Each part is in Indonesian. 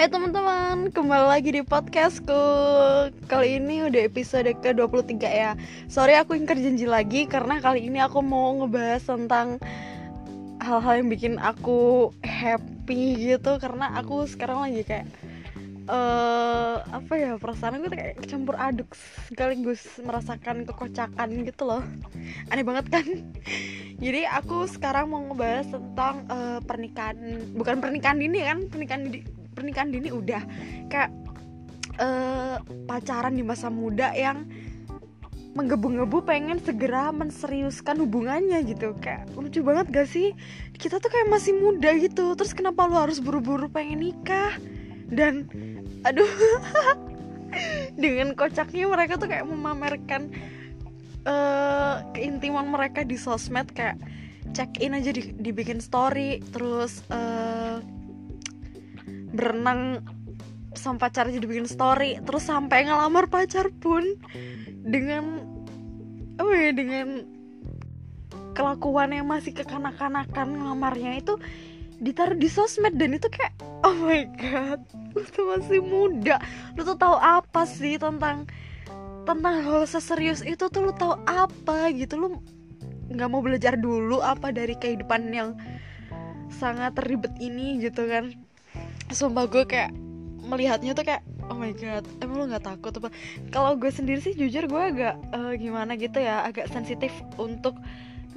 Hai teman-teman, kembali lagi di podcastku. Kali ini udah episode ke-23 ya. Sorry aku ingkar janji lagi Karena kali ini aku mau ngebahas tentang Hal-hal yang bikin aku happy gitu. Karena aku sekarang lagi kayak uh, Apa ya, perasaan tuh kayak campur aduk Sekaligus merasakan kekocakan gitu loh. Aneh banget kan? Jadi aku sekarang mau ngebahas tentang uh, pernikahan Bukan pernikahan dini kan, pernikahan dini pernikahan dini udah kayak uh, pacaran di masa muda yang menggebu-gebu pengen segera menseriuskan hubungannya gitu. Kayak lucu banget gak sih? Kita tuh kayak masih muda gitu terus kenapa lu harus buru-buru pengen nikah? Dan aduh dengan kocaknya mereka tuh kayak memamerkan uh, keintiman mereka di sosmed kayak check in aja di, dibikin story terus uh, berenang sama pacar jadi bikin story. Terus sampai ngelamar pacar pun dengan oh ya dengan kelakuan yang masih kekanak-kanakan ngelamarnya itu ditaruh di sosmed dan itu kayak oh my god lu tuh masih muda. Lu tuh tahu apa sih tentang tentang hal seserius itu tuh? Lu tahu apa gitu? Lu nggak mau belajar dulu apa dari kehidupan yang sangat ribet ini gitu kan sumpah gue kayak melihatnya tuh kayak oh my god emang lo nggak takut apa? Kalau gue sendiri sih jujur gue agak uh, gimana gitu ya agak sensitif untuk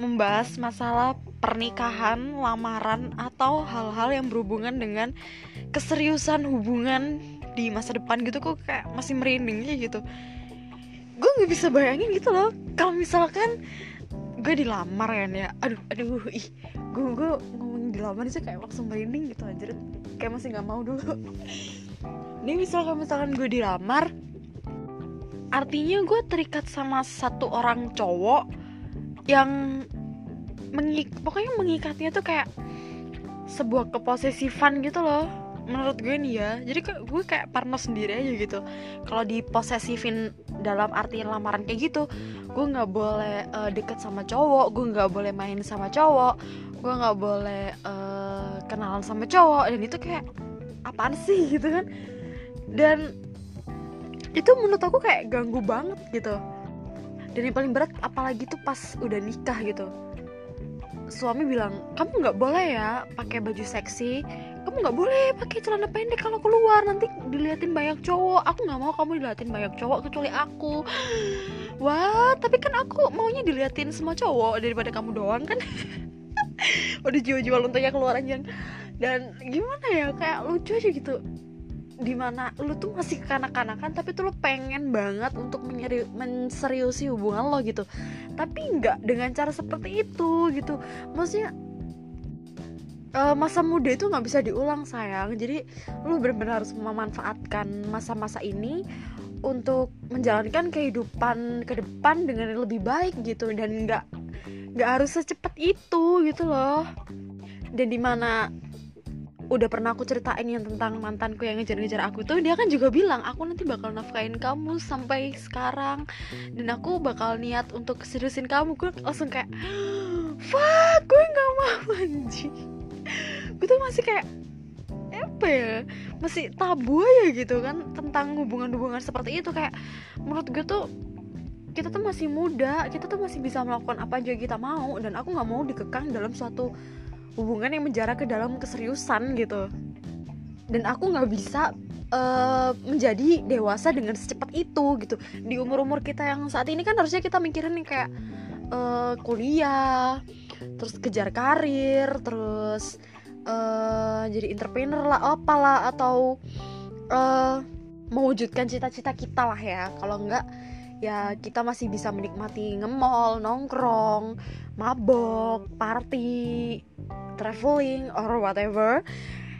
membahas masalah pernikahan lamaran atau hal-hal yang berhubungan dengan keseriusan hubungan di masa depan gitu. Kok kayak masih merinding gitu. Gue nggak bisa bayangin gitu loh. Kalau misalkan gue dilamar kan ya aduh aduh ih gue gue dilamar sih kayak langsung merinding gitu aja kayak masih nggak mau dulu. Ini misalkan misalkan gue dilamar artinya gue terikat sama satu orang cowok yang mengik pokoknya mengikatnya tuh kayak sebuah keposesifan gitu loh menurut gue nih ya. Jadi gue kayak parno sendiri aja gitu. Kalau diposesifin dalam arti lamaran kayak gitu gue nggak boleh uh, deket sama cowok gue nggak boleh main sama cowok gue nggak boleh uh, kenalan sama cowok. Dan itu kayak apaan sih gitu kan. Dan itu menurut aku kayak ganggu banget gitu. Dan yang paling berat apalagi tuh pas udah nikah gitu. Suami bilang kamu nggak boleh ya pakai baju seksi. Kamu nggak boleh pakai celana pendek kalau keluar. Nanti diliatin banyak cowok. Aku nggak mau kamu diliatin banyak cowok kecuali aku. Wah tapi kan aku maunya diliatin semua cowok daripada kamu doang kan udah jiwa-jiwa lontanya keluar aja dan gimana ya kayak lucu aja gitu. Di mana lu tuh masih kanak-kanakan tapi tuh lu pengen banget untuk menyeri, menseriusi hubungan lo gitu. Tapi nggak dengan cara seperti itu gitu. Maksudnya uh, masa muda itu nggak bisa diulang sayang. Jadi lu benar-benar harus memanfaatkan masa-masa ini untuk menjalankan kehidupan ke depan dengan lebih baik gitu. Dan nggak nggak harus secepat itu gitu loh. Dan di mana udah pernah aku ceritain yang tentang mantanku yang ngejar-ngejar aku tuh dia kan juga bilang aku nanti bakal nafkain kamu sampai sekarang. Dan aku bakal niat untuk seriusin kamu. Gue langsung kayak fuck gue nggak mau anjing. Gue tuh masih kayak apa ya masih tabu aja gitu kan tentang hubungan-hubungan seperti itu. Kayak menurut gue tuh kita tuh masih muda kita tuh masih bisa melakukan apa aja kita mau dan aku nggak mau dikekang dalam suatu hubungan yang menjara ke dalam keseriusan gitu. Dan aku nggak bisa uh, menjadi dewasa dengan secepat itu gitu. Di umur umur kita yang saat ini kan harusnya kita mikirin nih kayak uh, kuliah terus kejar karir terus uh, jadi entrepreneur lah apalah atau uh, mewujudkan cita-cita kita lah ya. Kalau enggak ya kita masih bisa menikmati ngemol nongkrong mabok party traveling or whatever.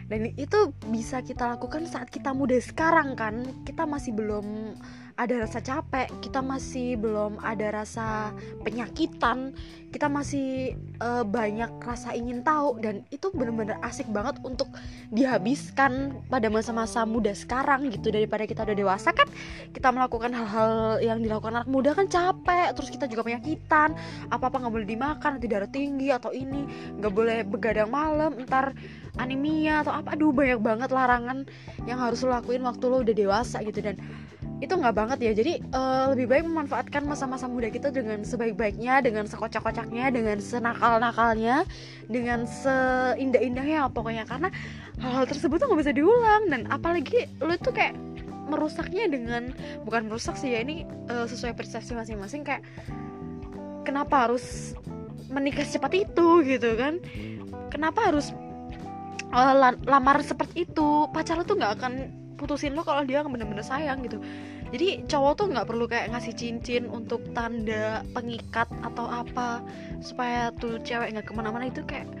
Dan itu bisa kita lakukan saat kita muda sekarang kan. Kita masih belum ada rasa capek kita masih belum ada rasa penyakitan kita masih uh, banyak rasa ingin tahu dan itu bener-bener asik banget untuk dihabiskan pada masa-masa muda sekarang gitu. Daripada kita udah dewasa kan kita melakukan hal-hal yang dilakukan anak muda kan capek terus kita juga penyakitan apa-apa nggak boleh dimakan nanti darah tinggi atau ini nggak boleh begadang malam ntar anemia atau apa. Aduh banyak banget larangan yang harus lo lakuin waktu lo udah dewasa gitu. Dan itu nggak banget ya. Jadi uh, lebih baik memanfaatkan masa-masa muda kita dengan sebaik-baiknya dengan sekocak-kocaknya dengan senakal-nakalnya dengan seindah-indahnya pokoknya. Karena hal-hal tersebut tuh nggak bisa diulang. Dan apalagi lo tuh kayak merusaknya dengan bukan merusak sih ya ini uh, sesuai persepsi masing-masing. Kayak kenapa harus menikah secepat itu gitu kan? Kenapa harus uh, lamar seperti itu? Pacar lo tuh nggak akan putusin lo kalau dia bener-bener sayang gitu. Jadi cowok tuh nggak perlu kayak ngasih cincin untuk tanda pengikat atau apa supaya tuh cewek nggak ke mana-mana. Itu kayak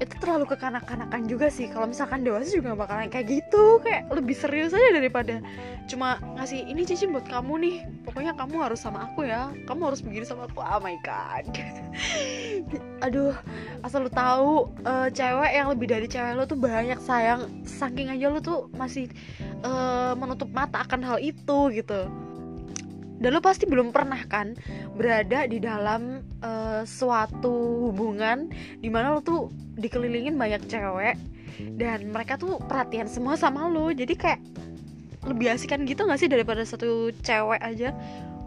itu terlalu kekanak-kanakan juga sih. Kalau misalkan dewasa juga bakalan kayak gitu. Kayak lebih serius aja daripada cuma ngasih ini cincin buat kamu nih. Pokoknya kamu harus sama aku ya. Kamu harus begini sama aku. Oh my god. Aduh asal lu tahu uh, cewek yang lebih dari cewek lo tuh banyak sayang. Saking aja lo tuh masih uh, menutup mata akan hal itu gitu dan lo pasti belum pernah kan berada di dalam uh, suatu hubungan di mana lo tuh dikelilingin banyak cewek dan mereka tuh perhatian semua sama lo jadi kayak lebih asik kan gitu gak sih daripada satu cewek aja?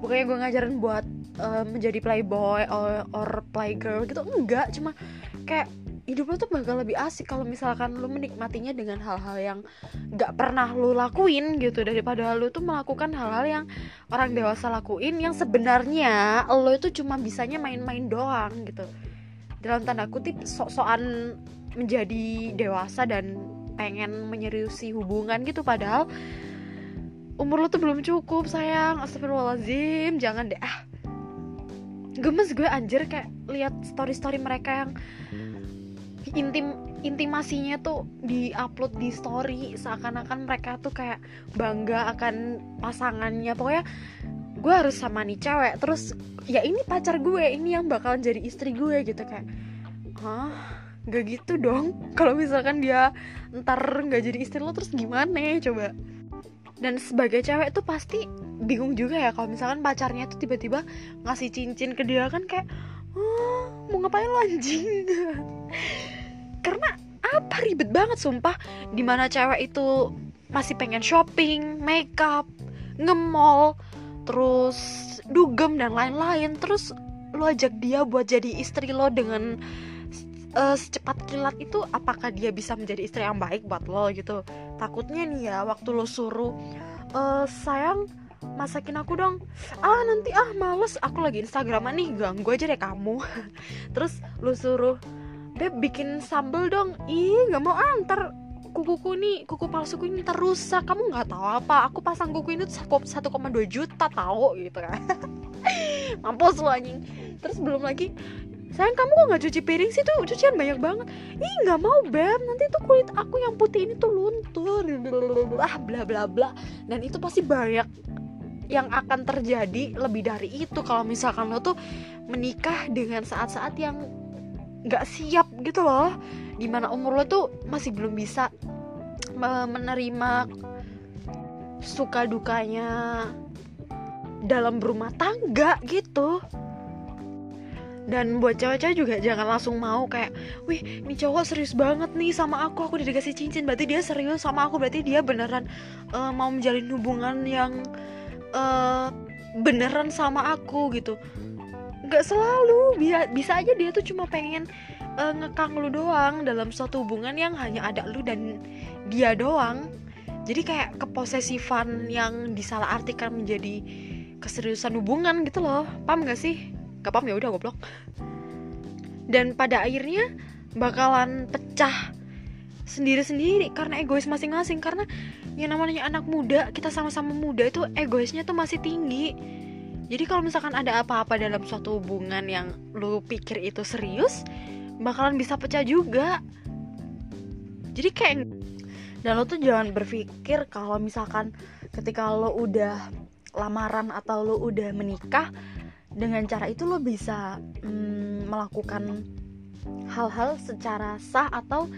Bukannya gue ngajarin buat uh, menjadi playboy or, or playgirl gitu? Enggak cuma kayak hidup lo tuh bakal lebih asik kalau misalkan lo menikmatinya dengan hal-hal yang gak pernah lo lakuin gitu. Daripada lo tuh melakukan hal-hal yang orang dewasa lakuin yang sebenarnya lo itu cuma bisanya main-main doang gitu. Dalam tanda kutip sok-sokan menjadi dewasa dan pengen menyeriusi hubungan gitu padahal umur lo tuh belum cukup sayang. Astagfirullahaladzim jangan deh. Ah. Gemes gue anjir kayak lihat story-story mereka yang intim intimasinya tuh di-upload di story seakan-akan mereka tuh kayak bangga akan pasangannya. Pokoknya gue harus sama nih cewek terus ya ini pacar gue ini yang bakalan jadi istri gue gitu kayak hah? Gak gitu dong. Kalau misalkan dia ntar nggak jadi istri lo terus gimana ya coba? Dan sebagai cewek tuh pasti bingung juga ya kalau misalkan pacarnya tuh tiba-tiba ngasih cincin ke dia kan kayak oh, mau ngapain lo karena apa ribet banget sumpah. Di mana cewek itu masih pengen shopping makeup ngemol terus dugem dan lain-lain. Terus lo ajak dia buat jadi istri lo dengan uh, secepat kilat itu apakah dia bisa menjadi istri yang baik buat lo gitu? Takutnya nih ya waktu lo suruh uh, sayang masakin aku dong. Ah nanti ah males. Aku lagi instagraman nih ganggu aja deh kamu. Terus lo suruh beb bikin sambel dong. Ih nggak mau antar kukuku nih kuku palsuku ini terusak kamu nggak tahu apa. Aku pasang kuku ini tuh 1,2 juta tahu gitu kan. Mampus lu anjing. Terus belum lagi sayang kamu kok nggak cuci piring sih? Tuh cucian banyak banget. Ih nggak mau beb. Nanti tuh kulit aku yang putih ini tuh luntur. Ah bla bla bla. Dan itu pasti banyak yang akan terjadi lebih dari itu kalau misalkan lo tuh menikah dengan saat-saat yang nggak siap gitu loh. Di mana umur lo tuh masih belum bisa menerima suka dukanya dalam berumah tangga gitu. Dan buat cewek-cewek juga jangan langsung mau kayak wih ini cowok serius banget nih sama aku aku udah dikasih cincin berarti dia serius sama aku berarti dia beneran uh, mau menjalin hubungan yang uh, beneran sama aku gitu nggak selalu. Bisa bisa aja dia tuh cuma pengen uh, ngekang lu doang dalam suatu hubungan yang hanya ada lu dan dia doang. Jadi kayak keposesifan yang disalahartikan menjadi keseriusan hubungan gitu loh. Paham gak sih? Gak paham ya udah goblok. Dan pada akhirnya bakalan pecah sendiri-sendiri karena egois masing-masing. Karena yang namanya anak muda kita sama-sama muda itu egoisnya tuh masih tinggi jadi kalau misalkan ada apa-apa dalam suatu hubungan yang lu pikir itu serius bakalan bisa pecah juga. Jadi kayak dan lo tuh jangan berpikir kalau misalkan ketika lo udah lamaran atau lo udah menikah dengan cara itu lo bisa mm, melakukan hal-hal secara sah atau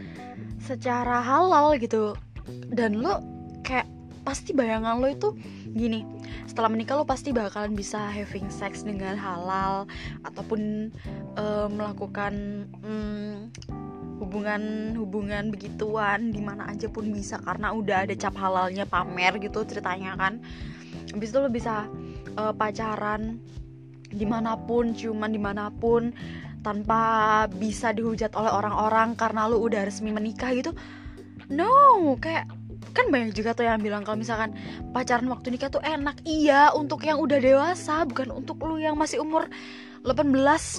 secara halal gitu. Dan lo kayak pasti bayangan lo itu gini setelah menikah lo pasti bakalan bisa having sex dengan halal ataupun uh, melakukan um, hubungan hubungan begituan di mana aja pun bisa karena udah ada cap halalnya pamer gitu ceritanya kan. Habis itu lo bisa uh, pacaran di mana pun cuman di mana pun tanpa bisa dihujat oleh orang-orang karena lu udah resmi menikah gitu. No kayak kan banyak juga tuh yang bilang kalau misalkan pacaran waktu nikah tuh enak. Iya untuk yang udah dewasa bukan untuk lu yang masih umur 18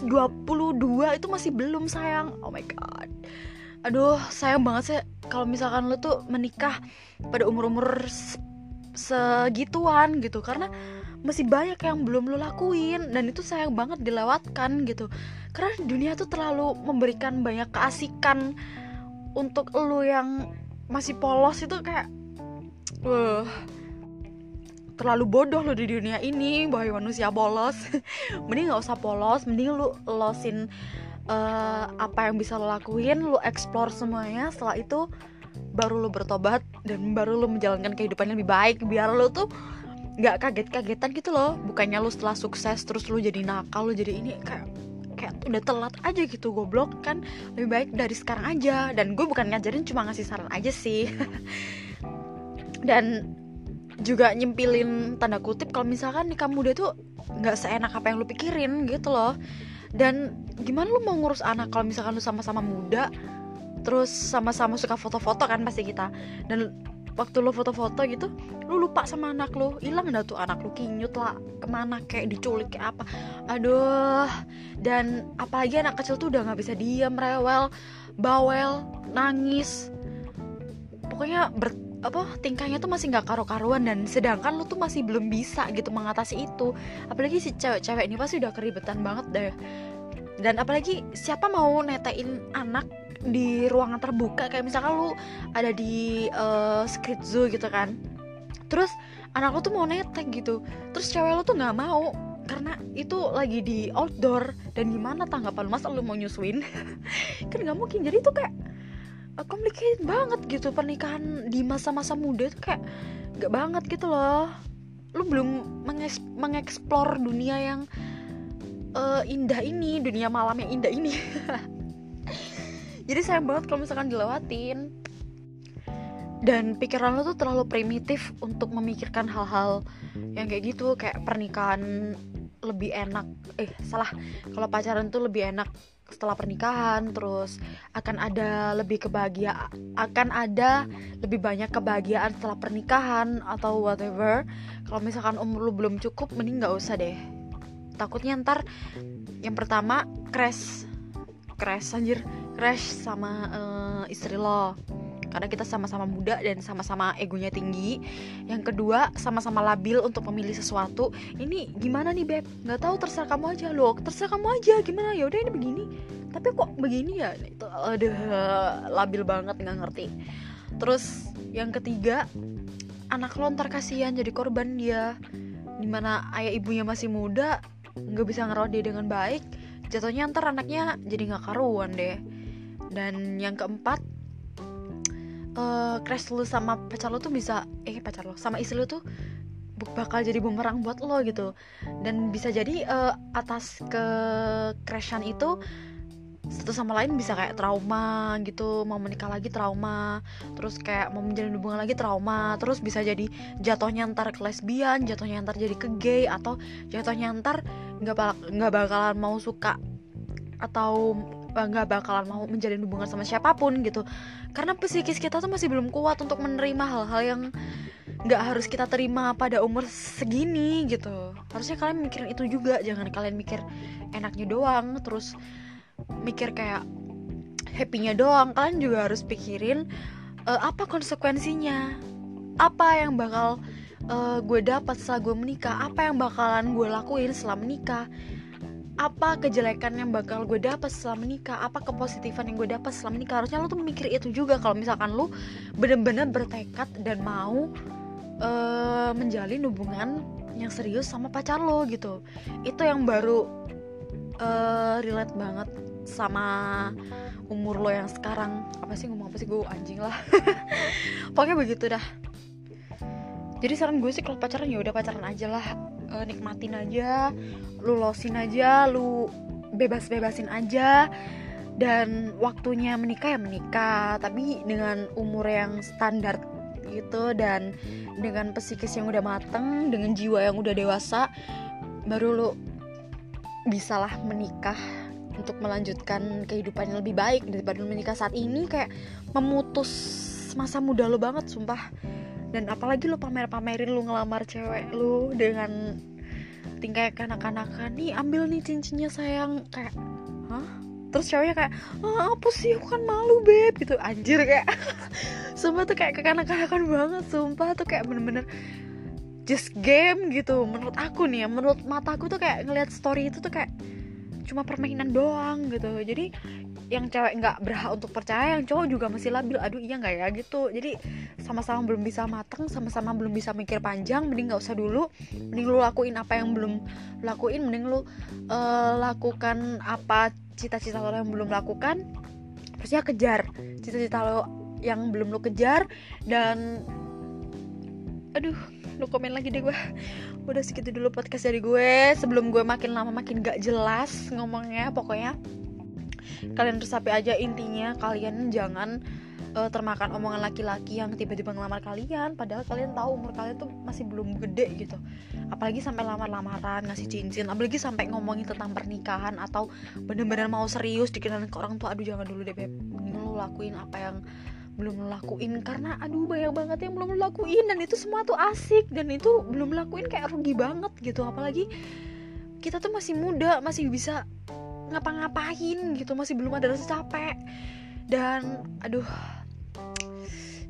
22 itu masih belum sayang. Oh my god. Aduh sayang banget sih kalau misalkan lu tuh menikah pada umur-umur segituan gitu. Karena masih banyak yang belum lo lakuin dan itu sayang banget dilewatkan gitu. Karena dunia tuh terlalu memberikan banyak keasikan untuk lo yang masih polos itu kayak uh, terlalu bodoh lo di dunia ini bahwa manusia polos mending nggak usah polos mending lu losin uh, apa yang bisa lo lakuin lo explore semuanya. Setelah itu baru lo bertobat dan baru lo menjalankan kehidupan yang lebih baik. Biar lo tuh nggak kaget-kagetan gitu loh. Bukannya lu setelah sukses terus lu jadi nakal lu jadi ini kayak kayak udah telat aja gitu goblok kan? Lebih baik dari sekarang aja. Dan gue bukan ngajarin cuma ngasih saran aja sih. Dan juga nyempilin tanda kutip kalau misalkan nikah muda tuh nggak seenak apa yang lu pikirin gitu loh. Dan gimana lu mau ngurus anak kalau misalkan lu sama-sama muda terus sama-sama suka foto-foto kan pasti kita. Dan waktu lo foto-foto gitu lo lupa sama anak lo. Hilang dah tuh anak lo kinyut lah. Ke mana kayak diculik kayak apa. Aduh. Dan apalagi anak kecil tuh udah nggak bisa diam rewel bawel nangis. Pokoknya ber apa tingkahnya tuh masih nggak karu-karuan dan sedangkan lo tuh masih belum bisa gitu mengatasi itu. Apalagi si cewek-cewek ini pasti udah keribetan banget deh dan apalagi siapa mau netain anak di ruangan terbuka kayak misalkan lu ada di uh, street zoo gitu kan. Terus anak lu tuh mau netek gitu. Terus cewek lu tuh nggak mau karena itu lagi di outdoor. Dan gimana tanggapan mas lu mau nyusuin? Kan nggak mungkin. Jadi itu kayak uh, complicated banget gitu pernikahan di masa-masa muda itu kayak gak banget gitu loh. Lu belum mengeksplor dunia yang uh, indah ini dunia malam yang indah ini jadi sayang banget kalau misalkan dilewatin. Dan pikiran lo tuh terlalu primitif untuk memikirkan hal-hal yang kayak gitu kayak pernikahan lebih enak. Eh salah. Kalau pacaran tuh lebih enak setelah pernikahan terus akan ada lebih kebahagiaan akan ada lebih banyak kebahagiaan setelah pernikahan atau whatever. Kalau misalkan umur lu belum cukup mending nggak usah deh. Takutnya ntar yang pertama crash crash anjir. Crash sama uh, istri lo. Karena kita sama-sama muda dan sama-sama egonya tinggi. Yang kedua sama-sama labil untuk memilih sesuatu. Ini gimana nih beb? Nggak tahu terserah kamu aja. Loh terserah kamu aja. Gimana? Ya udah ini begini. Tapi kok begini ya? Itu ada labil banget nggak ngerti. Terus yang ketiga anak lo ntar kasihan jadi korban dia. Di mana ayah ibunya masih muda nggak bisa ngerawat dia dengan baik jatuhnya ntar anaknya jadi nggak karuan deh. Dan yang keempat uh, crash lu sama pacar lu tuh bisa eh pacar lo sama istri lu tuh bakal jadi bumerang buat lo gitu. Dan bisa jadi uh, atas ke crashan itu satu sama lain bisa kayak trauma gitu mau menikah lagi trauma terus kayak mau menjalin hubungan lagi trauma terus bisa jadi jatuhnya ntar ke lesbian jatuhnya ntar jadi ke gay atau jatuhnya ntar nggak nggak bakalan mau suka atau nggak bakalan mau menjalin hubungan sama siapa pun gitu. Karena psikis kita tuh masih belum kuat untuk menerima hal-hal yang nggak harus kita terima pada umur segini gitu. Harusnya kalian mikirin itu juga jangan kalian mikir enaknya doang terus mikir kayak happynya doang. Kalian juga harus pikirin uh, apa konsekuensinya? Apa yang bakal uh, gue dapat setelah gue menikah? Apa yang bakalan gue lakuin setelah menikah? Apa kejelekan yang bakal gue dapat setelah menikah? Apa kepositifan yang gue dapat setelah menikah? Harusnya lo tuh mikir itu juga. Kalau misalkan lo bener-bener bertekad dan mau uh, menjalin hubungan yang serius sama pacar lo gitu. Itu yang baru uh, relate banget sama umur lo yang sekarang. Apa sih ngomong apa sih? Gue anjing lah. Pokoknya begitu dah. Jadi saran gue sih kalau pacaran ya udah pacaran aja lah. Uh, nikmatin aja lu losin aja lu bebas bebasin aja. Dan waktunya menikah ya menikah. Tapi dengan umur yang standar gitu dan dengan psikis yang udah mateng dengan jiwa yang udah dewasa baru lo bisalah menikah untuk melanjutkan kehidupan yang lebih baik daripada menikah saat ini kayak memutus masa muda lo banget sumpah. Dan apalagi lo pamer-pamerin lo ngelamar cewek lo dengan tingkah kanak-kanakan. Nih ambil nih cincinnya sayang. Kayak hah? Terus cowoknya kayak ah, apa sih? Aku kan malu beb. Gitu. Anjir kayak. Sumpah tuh kayak kekanak-kanakan banget sumpah. Tuh kayak bener-bener just game gitu. Menurut aku nih ya menurut mataku tuh kayak ngelihat story itu tuh kayak cuma permainan doang gitu. Jadi yang cewek nggak berhak untuk percaya yang cowok juga masih labil. Aduh iya nggak ya gitu. Jadi sama-sama belum bisa mateng sama-sama belum bisa mikir panjang. Mending nggak usah dulu. Mending lu lakuin apa yang belum lakuin. Mending lu uh, lakukan apa cita-cita lo yang belum lakukan. Terusnya kejar cita-cita lo yang belum lo kejar. Dan aduh lo komen lagi deh gue udah segitu dulu podcast dari gue. Sebelum gue makin lama makin gak jelas ngomongnya pokoknya. Kalian resapi aja intinya. Kalian jangan uh, termakan omongan laki-laki yang tiba-tiba ngelamar kalian. Padahal kalian tahu umur kalian tuh masih belum gede gitu. Apalagi sampai lamar-lamaran ngasih cincin. Apalagi sampai ngomongin tentang pernikahan atau bener-bener mau serius dikenalin ke orang tua. Aduh jangan dulu deh beb. Lakuin apa yang belum lakuin karena aduh banyak banget yang belum lakuin dan itu semua tuh asik dan itu belum lakuin kayak rugi banget gitu. Apalagi kita tuh masih muda masih bisa ngapa-ngapain gitu masih belum ada rasa capek. Dan aduh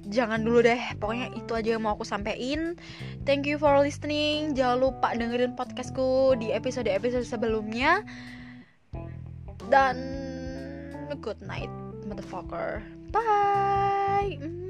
jangan dulu deh pokoknya itu aja yang mau aku sampein. Thank you for listening. Jangan lupa dengerin podcastku di episode episode sebelumnya. Dan good night motherfucker bye mm.